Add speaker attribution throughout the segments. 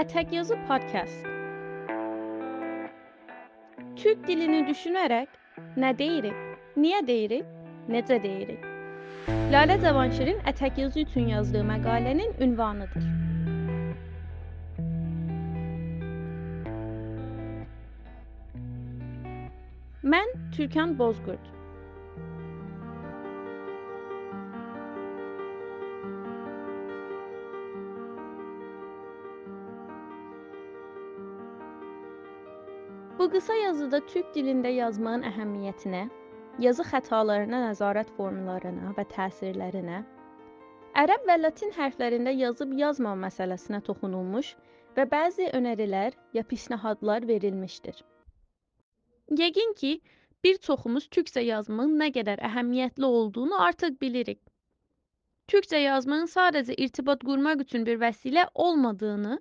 Speaker 1: Ətək Yazı Podcast. Türk dilini düşünərək nə deyirik, niyə deyirik, necə deyirik? Lalə Cavanşirin Ətək Yazı üçün yazdığı məqalənin ünvanıdır. Mən Türkan Bozqurd. Bu qısa yazıda türk dilində yazmağın əhəmiyyətinə, yazı xətalarına nəzarət formlarına və təsirlərinə, ərəb və latin hərflərində yazıb yazmama məsələsinə toxunulmuş və bəzi önərilər ya pisnahadlar verilmişdir. Yəqin ki, bir çoxumuz türkcə yazmağın nə qədər əhəmiyyətli olduğunu artıq bilirik. Türkcə yazmağın sadəcə irtibat qurmaq üçün bir vəsilə olmadığını,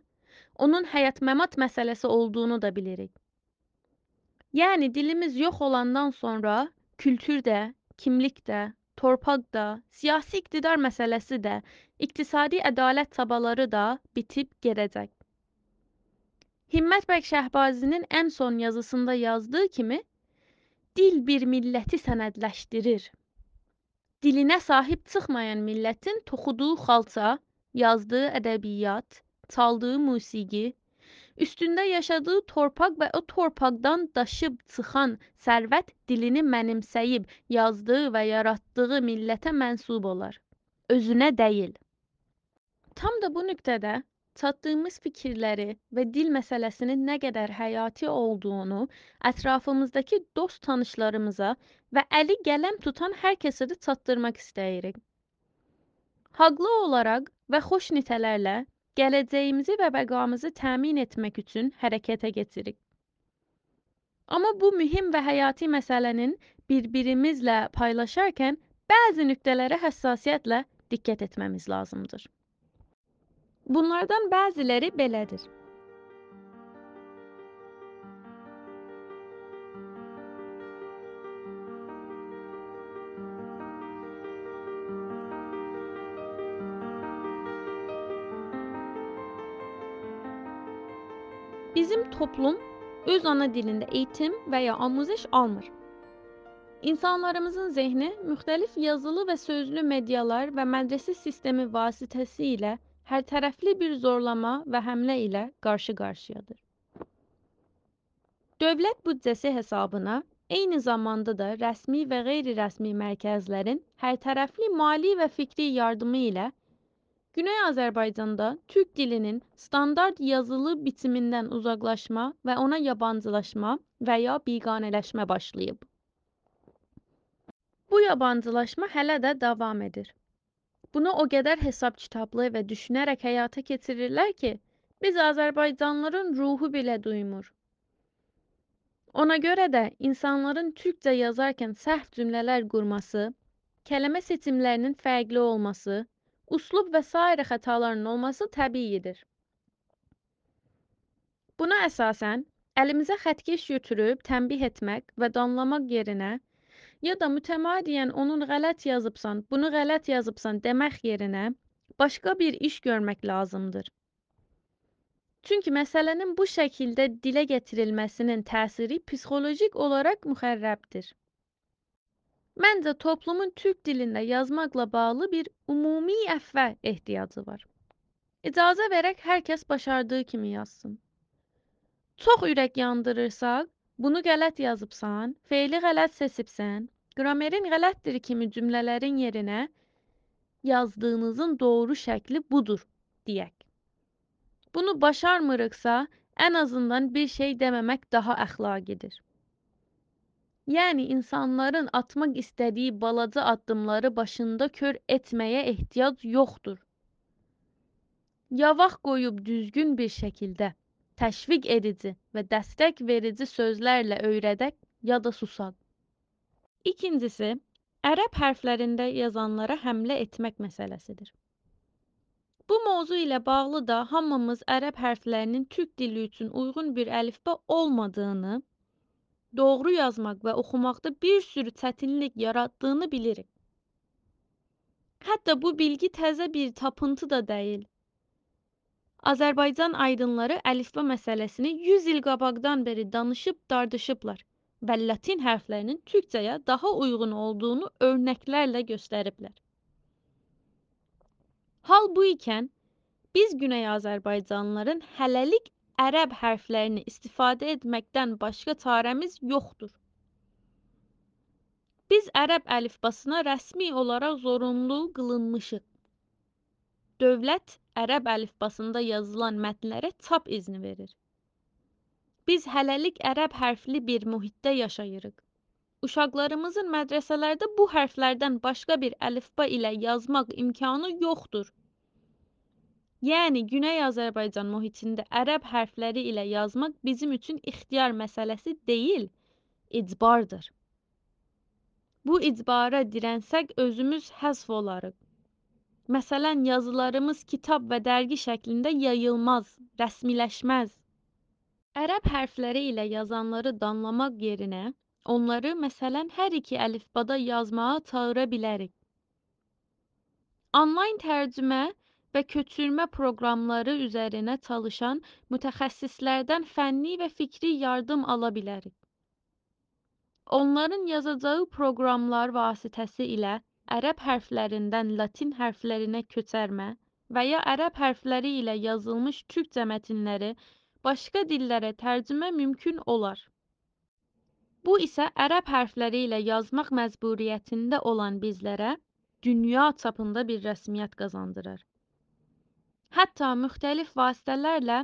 Speaker 1: onun həyat-məmat məsələsi olduğunu da bilirik. Yəni dilimiz yox olandan sonra kültür də, kimlik də, torpaq da, siyasi iqtidar məsələsi də, iqtisadi ədalət çabaları da bitib gedəcək. Himmət bəy Şəhbazinin ən son yazısında yazdığı kimi, dil bir milləti sənədləşdirir. Dilinə sahib çıxmayan millətin toxuduğu xalça, yazdığı ədəbiyyat, çaldığı musiqi, Üstündə yaşadığı torpaq və o torpaqdan daşıb çıxan sərvət dilini mənimsəyib yazdığı və yaratdığı millətə mənsub olar. Özünə deyil. Tam da bu nöqtədə çatdığımız fikirləri və dil məsələsinin nə qədər həyati olduğunu ətrafımızdakı dost tanışlarımıza və əli qələm tutan hər kəsə də çatdırmaq istəyirik. Haqlı olaraq və xoş nitələrlə gələcəyimizi və bəqamızı təmin etmək üçün hərəkətə keçirik. Amma bu mühüm və həyati məsələnin bir-birimizlə paylaşarkən bəzi nöqtələrə həssasiyyətlə diqqət etməmiz lazımdır. Bunlardan bəziləri belədir. Bizim toplum öz ana dilində eğitim və ya amuziş almır. İnsanlarımızın zehni müxtəlif yazılı və sözlü medialar və mədrəsə sistemi vasitəsilə hər tərəfli bir zorlama və həmlə ilə qarşı-qarşıyadır. Dövlət büdcəsi hesabına eyni zamanda da rəsmi və qeyri-rəsmi mərkəzlərin hər tərəfli mali və fikri yardımı ilə Güney Azərbaycanda Türk dilinin standart yazılı bitimindən uzaqlaşma və ona yabancılaşma və ya biganələşmə başlayıb. Bu yabancılaşma hələ də davam edir. Bunu o qədər hesab kitablı və düşünərək həyata keçirirlər ki, biz Azərbaycanlıların ruhu belə duymur. Ona görə də insanların türkcə yazarkən səhv cümlələr qurması, kəlmə seçimlərinin fərqli olması, uslub və sairə xətaların olması təbiidir. Buna əsasən, əlimizə xətkeş götürüb tənbih etmək və danlamaq yerinə, ya da mütəmadiyyən onun qələt yazıbsan, bunu qələt yazıbsan demək yerinə başqa bir iş görmək lazımdır. Çünki məsələnin bu şəkildə dilə gətirilməsinin təsiri psixolojik olaraq müxərrəbdir. Məncə toplumun türk dilində yazmaqla bağlı bir ümumi əfvə ehtiyacı var. İcazə verək hər kəs başardığı kimi yazsın. Çox ürək yandırırsaq, bunu qələt yazıbsan, feili qələt seçibsən, qramerin qələtdir kimi cümlələrin yerinə yazdığınızın doğru şəkli budur deyək. Bunu başarmırıqsa, ən azından bir şey deməmək daha əxlaqidir. Yəni insanların atmaq istədiyi balaca addımları başında kör etməyə ehtiyac yoxdur. Yavaq qoyub düzgün bir şəkildə təşviq edici və dəstək verici sözlərlə öyrədək ya da susaq. İkincisi, ərəb hərflərində yazanlara həmlə etmək məsələsidir. Bu mövzu ilə bağlı da hamımız ərəb hərflərinin türk dili üçün uyğun bir əlifba olmadığını doğru yazmaq və oxumaqda bir sürü çətinlik yaratdığını bilirik. Hətta bu bilgi təzə bir tapıntı da deyil. Azərbaycan aydınları əlifba məsələsini 100 il qabaqdan beri danışıb dardışıblar və latin hərflərinin türkcəyə daha uyğun olduğunu örnəklərlə göstəriblər. Hal bu ikən biz Güney Azərbaycanlıların hələlik ərəb hərflərini istifadə etməkdən başqa çarəmiz yoxdur. Biz ərəb əlifbasına rəsmi olaraq zorunlu qılınmışıq. Dövlət ərəb əlifbasında yazılan mətnlərə çap izni verir. Biz hələlik ərəb hərfli bir mühitdə yaşayırıq. Uşaqlarımızın mədrəsələrdə bu hərflərdən başqa bir əlifba ilə yazmaq imkanı yoxdur. Yəni Güney Azərbaycan mühitində ərəb hərfləri ilə yazmaq bizim üçün ixtiyar məsələsi deyil, icbardır. Bu icbara dirənsək özümüz həsf olarıq. Məsələn, yazılarımız kitab və dərgi şəklində yayılmaz, rəsmiləşməz. Ərəb hərfləri ilə yazanları danlamaq yerinə onları məsələn hər iki əlifbada yazmağa çağıra bilərik. Onlayn tərcümə və köçürmə proqramları üzərinə çalışan mütəxəssislərdən fənni və fikri yardım ala bilərik. Onların yazacağı proqramlar vasitəsilə ərəb hərflərindən latin hərflərinə köçərmə və ya ərəb hərfləri ilə yazılmış türkcə mətnləri başqa dillərə tərcümə mümkün olar. Bu isə ərəb hərfləri ilə yazmaq məcburiyyətində olan bizlərə dünya çapında bir rəsmiyyət qazandırır. Hətta müxtəlif vasitələrlə,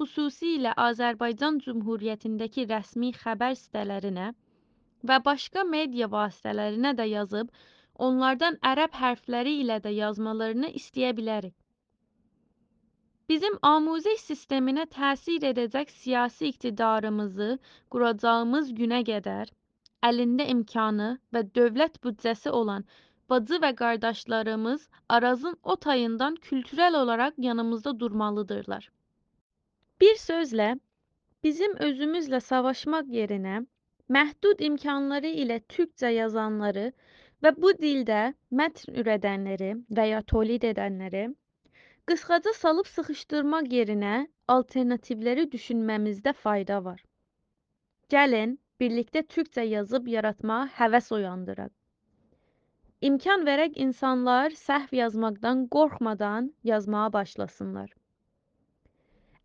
Speaker 1: xüsusilə Azərbaycan Cümhuriyyətindəki rəsmi xəbər sitələrinə və başqa media vasitələrinə də yazıb onlardan ərəb hərfləri ilə də yazmalarını istəyə bilərik. Bizim amuzəş sisteminə təsir edəcək siyasi iqtidarımızı quracağımız günə qədər əlində imkanı və dövlət büdcəsi olan bacı və qardaşlarımız Arazın o tayından kültürel olaraq yanımızda durmalıdırlar. Bir sözlə, bizim özümüzlə savaşmaq yerinə məhdud imkanları ilə türkcə yazanları və bu dildə mətn ürədənləri və ya tolid edənləri qısqaca salıb sıxışdırmaq yerinə alternativləri düşünməmizdə fayda var. Gəlin birlikdə türkcə yazıb yaratmağa həvəs oyandıraq. İmkan verək insanlar səhv yazmaqdan qorxmadan yazmağa başlasınlar.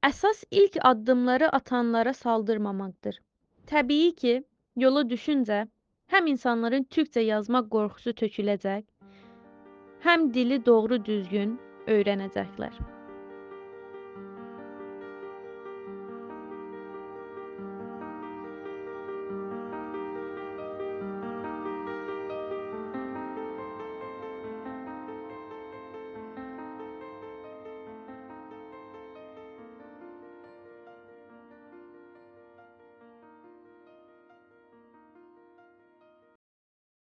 Speaker 1: Əsas ilk addımları atanlara saldırmamaqdır. Təbii ki, yola düşüncə hem insanların Türkçe yazmak korkusu tökülecek, hem dili doğru düzgün öğrenecekler.